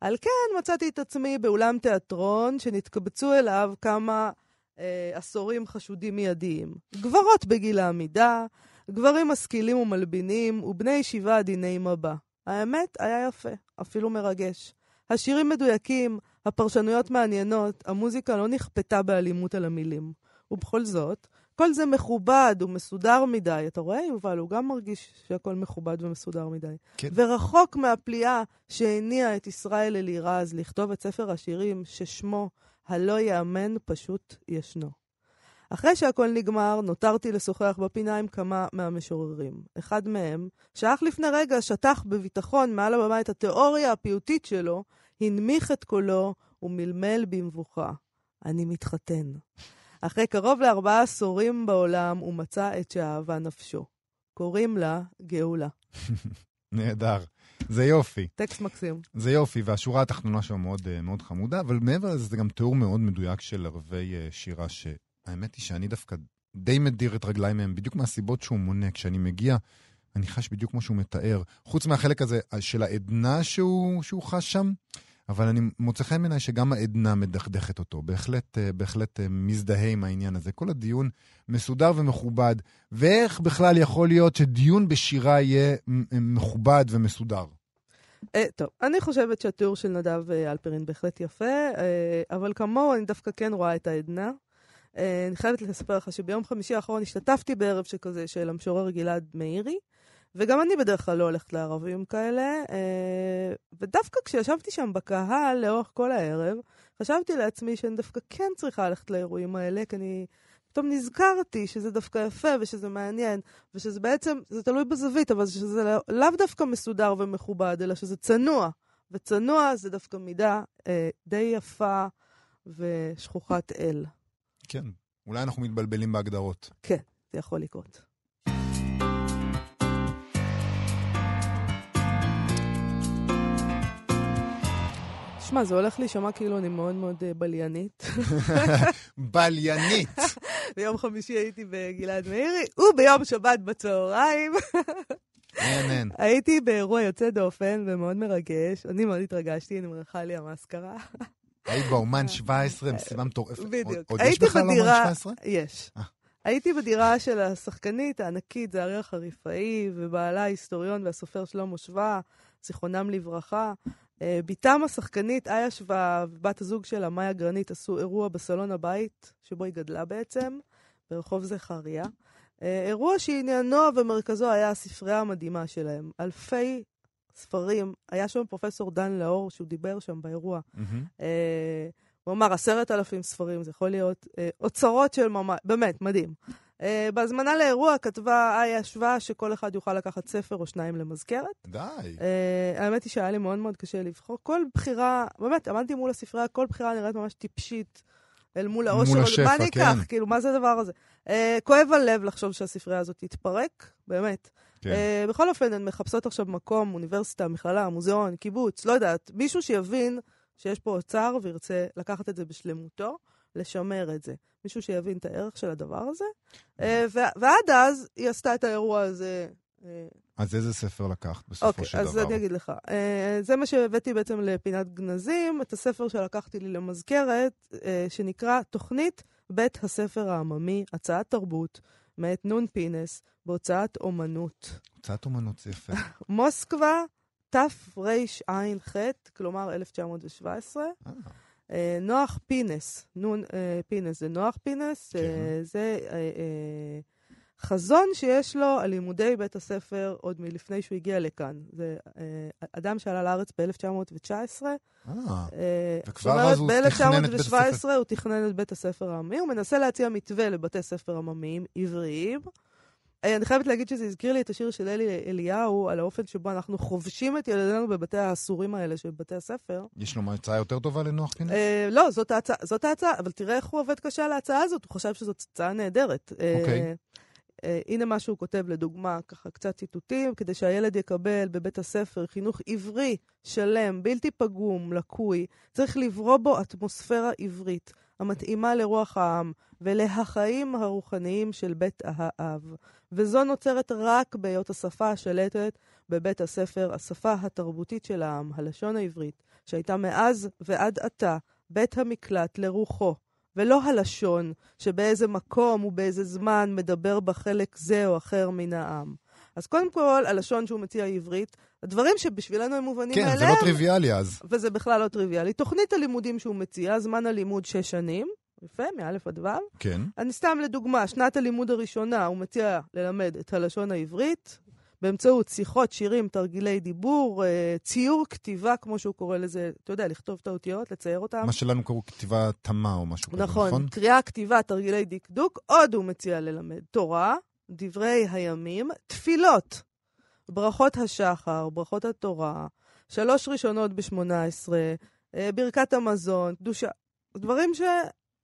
על כן מצאתי את עצמי באולם תיאטרון שנתקבצו אליו כמה אה, עשורים חשודים מיידיים. גברות בגיל העמידה, גברים משכילים ומלבינים, ובני ישיבה עדיני מבע. האמת, היה יפה, אפילו מרגש. השירים מדויקים, הפרשנויות מעניינות, המוזיקה לא נכפתה באלימות על המילים. ובכל זאת, כל זה מכובד ומסודר מדי. אתה רואה, יובל? הוא גם מרגיש שהכל מכובד ומסודר מדי. כן. ורחוק מהפליאה שהניעה את ישראל אלירז לכתוב את ספר השירים ששמו הלא יאמן פשוט ישנו. אחרי שהכל נגמר, נותרתי לשוחח בפינה עם כמה מהמשוררים. אחד מהם, שאך לפני רגע שטח בביטחון מעל הבמה את התיאוריה הפיוטית שלו, הנמיך את קולו ומלמל במבוכה. אני מתחתן. אחרי קרוב לארבעה עשורים בעולם, הוא מצא את שאהבה נפשו. קוראים לה גאולה. נהדר. זה יופי. טקסט מקסים. זה יופי, והשורה התחתונה שלו מאוד, אה, מאוד חמודה, אבל מעבר לזה זה גם תיאור מאוד מדויק של ערבי אה, שירה, שהאמת היא שאני דווקא די מדיר את רגליי מהם, בדיוק מהסיבות שהוא מונה. כשאני מגיע, אני חש בדיוק כמו שהוא מתאר. חוץ מהחלק הזה אה, של העדנה שהוא, שהוא חש שם, אבל אני מוצא חן בעיניי שגם העדנה מדכדכת אותו. בהחלט, אה, בהחלט אה, מזדהה עם העניין הזה. כל הדיון מסודר ומכובד, ואיך בכלל יכול להיות שדיון בשירה יהיה מכובד ומסודר? טוב, אני חושבת שהתיאור של נדב אלפרין בהחלט יפה, אבל כמוהו אני דווקא כן רואה את העדנה. אה, אני חייבת לספר לך שביום חמישי האחרון השתתפתי בערב שכזה של המשורר גלעד מאירי, וגם אני בדרך כלל לא הולכת לערבים כאלה, אה, ודווקא כשישבתי שם בקהל לאורך כל הערב, חשבתי לעצמי שאני דווקא כן צריכה ללכת לאירועים האלה, כי אני פתאום נזכרתי שזה דווקא יפה ושזה מעניין, ושזה בעצם, זה תלוי בזווית, אבל שזה לא- לאו דווקא מסודר ומכובד, אלא שזה צנוע. וצנוע זה דווקא מידה אה, די יפה ושכוחת אל. כן. אולי אנחנו מתבלבלים בהגדרות. כן, זה יכול לקרות. שמע, זה הולך להישמע כאילו אני מאוד מאוד אה, בליינית. בליינית. ביום חמישי הייתי בגלעד מאירי, וביום שבת בצהריים אין, אין. הייתי באירוע יוצא דופן ומאוד מרגש. אני מאוד התרגשתי, נמרחה לי המאסקרה. היית באומן 17, מסיבה מטורפת. בדיוק. עוד- יש בכלל אומן בדירה- 17? יש. אה. הייתי בדירה של השחקנית הענקית, זה אריח הרפאי, ובעלה ההיסטוריון והסופר שלמה שווה, זיכרונם לברכה. אה, בתם השחקנית, איה שווה, ובת הזוג שלה, מאיה גרנית, עשו אירוע בסלון הבית, שבו היא גדלה בעצם, ברחוב זכריה. אה, אירוע שעניינו ומרכזו היה הספרייה המדהימה שלהם. אלפי ספרים. היה שם פרופסור דן לאור, שהוא דיבר שם באירוע. מהמם. אה, הוא אמר, עשרת אלפים ספרים, זה יכול להיות אה, אוצרות של ממש, באמת, מדהים. אה, בהזמנה לאירוע כתבה איה שווה שכל אחד יוכל לקחת ספר או שניים למזכרת. די. אה, האמת היא שהיה לי מאוד מאוד קשה לבחור. כל בחירה, באמת, עמדתי מול הספרייה, כל בחירה נראית ממש טיפשית אל מול האושר. מול. השפע, מה אני כן. אקח? כאילו, מה זה הדבר הזה? אה, כואב הלב לחשוב שהספרייה הזאת תתפרק, באמת. כן. אה, בכל אופן, הן מחפשות עכשיו מקום, אוניברסיטה, מכללה, מוזיאון, קיבוץ, לא יודעת, מישהו שיבין שיש פה אוצר וירצה לקחת את זה בשלמותו, לשמר את זה. מישהו שיבין את הערך של הדבר הזה. אה, ו- ועד אז היא עשתה את האירוע הזה. אה, אז איזה ספר לקחת בסופו אוקיי, של אז דבר? אני אגיד לך. אה, זה מה שהבאתי בעצם לפינת גנזים, את הספר שלקחתי לי למזכרת, אה, שנקרא תוכנית בית הספר העממי, הצעת תרבות, מאת נון פינס, בהוצאת אומנות. הוצאת אומנות זה יפה. מוסקבה, תרע"ח, כלומר 1917. אה, אה, נוח פינס, נון אה, פינס זה נוח פינס, כן. אה, זה חזון שיש לו על לימודי בית הספר עוד מלפני שהוא הגיע לכאן. זה אה, אדם שעלה לארץ ב-1919. אה, אה, וכבר אז הוא תכנן את בית הספר. ב-1917 הוא תכנן את בית הספר העממי, הוא מנסה להציע מתווה לבתי ספר עממיים עבריים. אני חייבת להגיד שזה הזכיר לי את השיר של אלי אליהו, על האופן שבו אנחנו חובשים את ילדינו בבתי האסורים האלה של בתי הספר. יש לו הצעה יותר טובה לנוח פינס? אה, לא, זאת ההצעה, זאת ההצעה, אבל תראה איך הוא עובד קשה על ההצעה הזאת, הוא חשב שזאת הצעה נהדרת. אוקיי. אה, הנה מה שהוא כותב, לדוגמה, ככה קצת ציטוטים, כדי שהילד יקבל בבית הספר חינוך עברי, שלם, בלתי פגום, לקוי, צריך לברוא בו אטמוספירה עברית, המתאימה לרוח העם ולהחיים הרוחניים של בית האב. וזו נוצרת רק בהיות השפה השלטת בבית הספר, השפה התרבותית של העם, הלשון העברית, שהייתה מאז ועד עתה בית המקלט לרוחו, ולא הלשון שבאיזה מקום ובאיזה זמן מדבר בה חלק זה או אחר מן העם. אז קודם כל, הלשון שהוא מציע היא עברית, הדברים שבשבילנו הם מובנים כן, מאליהם, זה לא טריוויאלי אז. וזה בכלל לא טריוויאלי. תוכנית הלימודים שהוא מציע, זמן הלימוד שש שנים, יפה, מא' עד ו'. כן. אני סתם לדוגמה, שנת הלימוד הראשונה הוא מציע ללמד את הלשון העברית, באמצעות שיחות, שירים, תרגילי דיבור, אה, ציור כתיבה, כמו שהוא קורא לזה, אתה יודע, לכתוב את האותיות, לצייר אותן. מה שלנו קראו כתיבה תמה או משהו כזה, נכון, נכון? קריאה, כתיבה, תרגילי דקדוק. עוד הוא מציע ללמד תורה, דברי הימים, תפילות, ברכות השחר, ברכות התורה, שלוש ראשונות ב-18, ברכת המזון, קדושה. דברים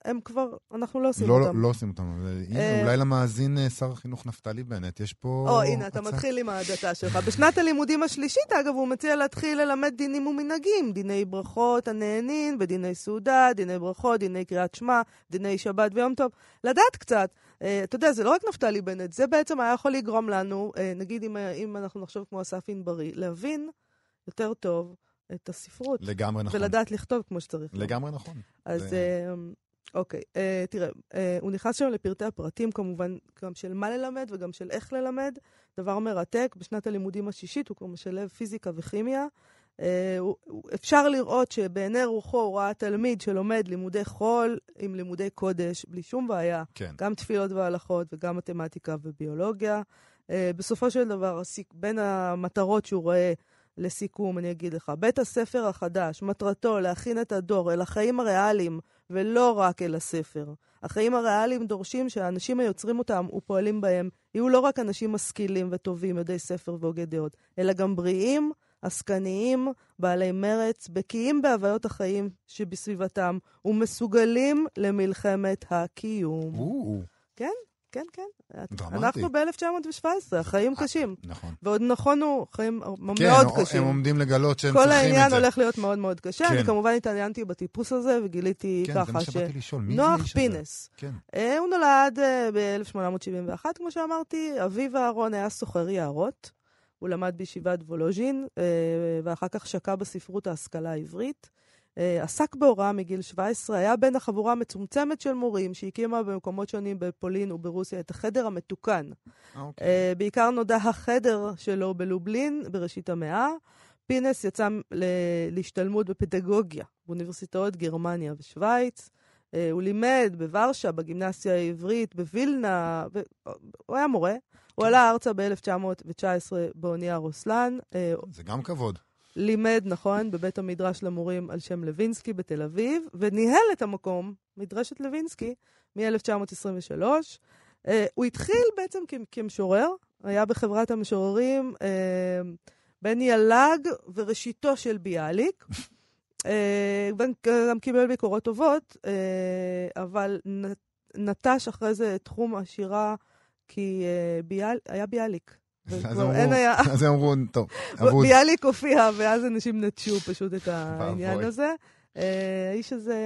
שהם כבר, אנחנו לא עושים לא, אותם. לא עושים אותם. אבל הנה, אה, אולי למאזין אה, שר החינוך נפתלי בנט, יש פה... או, הנה, אתה. מתחיל עם ההדתה שלך. בשנת הלימודים השלישית, אגב, הוא מציע להתחיל ללמד דינים ומנהגים. דיני ברכות הנהנין ודיני סעודה, דיני ברכות, דיני קריאת שמע, דיני שבת ויום טוב. לדעת קצת. אה, אתה יודע, זה לא רק נפתלי בנט, זה בעצם היה יכול לגרום לנו, נגיד אם, אם אנחנו נחשוב כמו אסף ענברי, להבין יותר טוב את הספרות. לגמרי נכון. ולדעת לכתוב כמו שצריך. לגמרי נכון. אז זה- אוקיי, אה, תראה, אה, הוא נכנס שם לפרטי הפרטים כמובן, גם של מה ללמד וגם של איך ללמד. דבר מרתק, בשנת הלימודים השישית הוא כבר משלב פיזיקה וכימיה. אה, הוא- הוא- אפשר לראות שבעיני רוחו הוא ראה תלמיד שלומד לימודי חול עם לימודי קודש, בלי שום בעיה. כן. גם תפילות והלכות וגם מתמטיקה וביולוגיה. אה, בסופו של דבר, הסיק- בין המטרות שהוא רואה לסיכום, אני אגיד לך, בית הספר החדש, מטרתו להכין את הדור אל החיים הריאליים ולא רק אל הספר. החיים הריאליים דורשים שהאנשים היוצרים אותם ופועלים בהם יהיו לא רק אנשים משכילים וטובים, יודעי ספר והוגי דעות, אלא גם בריאים, עסקניים, בעלי מרץ, בקיאים בהוויות החיים שבסביבתם ומסוגלים למלחמת הקיום. כן, כן. דרמטי. אנחנו ב-1917, החיים קשים. נכון. ועוד נכונו, חיים כן, מאוד הם קשים. עומדים לגלות שהם כל צריכים את זה. העניין הולך להיות מאוד מאוד קשה. כן. אני כמובן התעניינתי בטיפוס הזה, וגיליתי כן, זה ככה מה שבאתי לשאול, הזה? פינס, כן. אה, הוא נולד ב-1871, כמו שאמרתי. אביו אהרון היה סוחר יערות. הוא למד בישיבת וולוז'ין, אה, ואחר כך שקע בספרות ההשכלה העברית. אה, עסק בהוראה מגיל 17, היה בין החבורה המצומצמת של מורים שהקימה במקומות שונים בפולין וברוסיה את החדר המתוקן. אוקיי. אה, בעיקר נודע החדר שלו בלובלין בראשית המאה. פינס יצא להשתלמות בפדגוגיה באוניברסיטאות גרמניה ושווייץ. אה, הוא לימד בוורשה, בגימנסיה העברית, בווילנה, ו... הוא היה מורה. הוא עלה ארצה ב-1919 באונייה רוסלן. זה גם כבוד. לימד, נכון, בבית המדרש למורים על שם לוינסקי בתל אביב, וניהל את המקום, מדרשת לוינסקי, מ-1923. Uh, הוא התחיל בעצם כמשורר, היה בחברת המשוררים uh, בני ילג וראשיתו של ביאליק. uh, גם קיבל ביקורות טובות, uh, אבל נטש אחרי זה תחום השירה, כי uh, ביאל, היה ביאליק. אז אמרו- אין היה... אז הם אמרו, טוב, אבוד. ביאליק הופיע, ואז אנשים נטשו פשוט את העניין. הזה. אה, האיש הזה,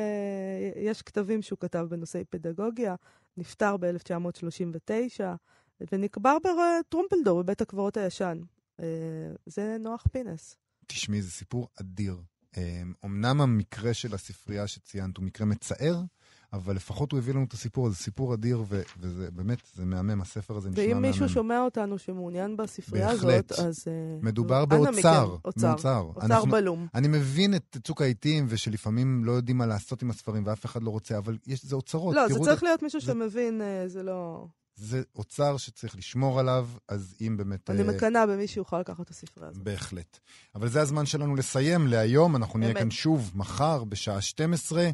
יש כתבים שהוא כתב בנושאי פדגוגיה, נפטר ב-1939, ונקבר בטרומפלדור, בבית הקברות הישן. אה, זה נוח פינס. תשמעי, זה סיפור אדיר. אמנם המקרה של הספרייה שציינת הוא מקרה מצער, אבל לפחות הוא הביא לנו את הסיפור הזה, סיפור אדיר, ו- וזה באמת, זה מהמם, הספר הזה נשמע מהמם. ואם מישהו שומע אותנו שמעוניין בספרייה בהחלט. הזאת, אז... אה, מדובר באוצר, אוצר. אוצר אנחנו- בלום. אני מבין את צוק העיתים, ושלפעמים לא יודעים מה לעשות עם הספרים, ואף אחד לא רוצה, אבל יש, זה אוצרות. לא, זה צריך להיות מישהו זה- שמבין, אה, זה לא... זה אוצר שצריך לשמור עליו, אז אם באמת... אני אה, מקנאה במי שיוכל לקחת את הספרייה הזאת. בהחלט. אבל זה הזמן שלנו לסיים להיום, אנחנו נהיה. כאן שוב מחר בשעה 12.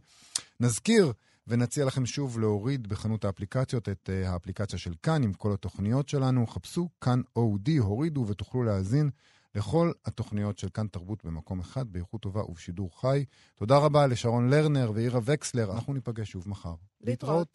נזכיר ונציע לכם שוב להוריד בחנות האפליקציות את uh, האפליקציה של כאן עם כל התוכניות שלנו. חפשו כאן אודי, הורידו ותוכלו להאזין לכל התוכניות של כאן תרבות במקום אחד, באיכות טובה ובשידור חי. תודה רבה לשרון לרנר ואירה וקסלר, אנחנו ניפגש שוב מחר. להתראות.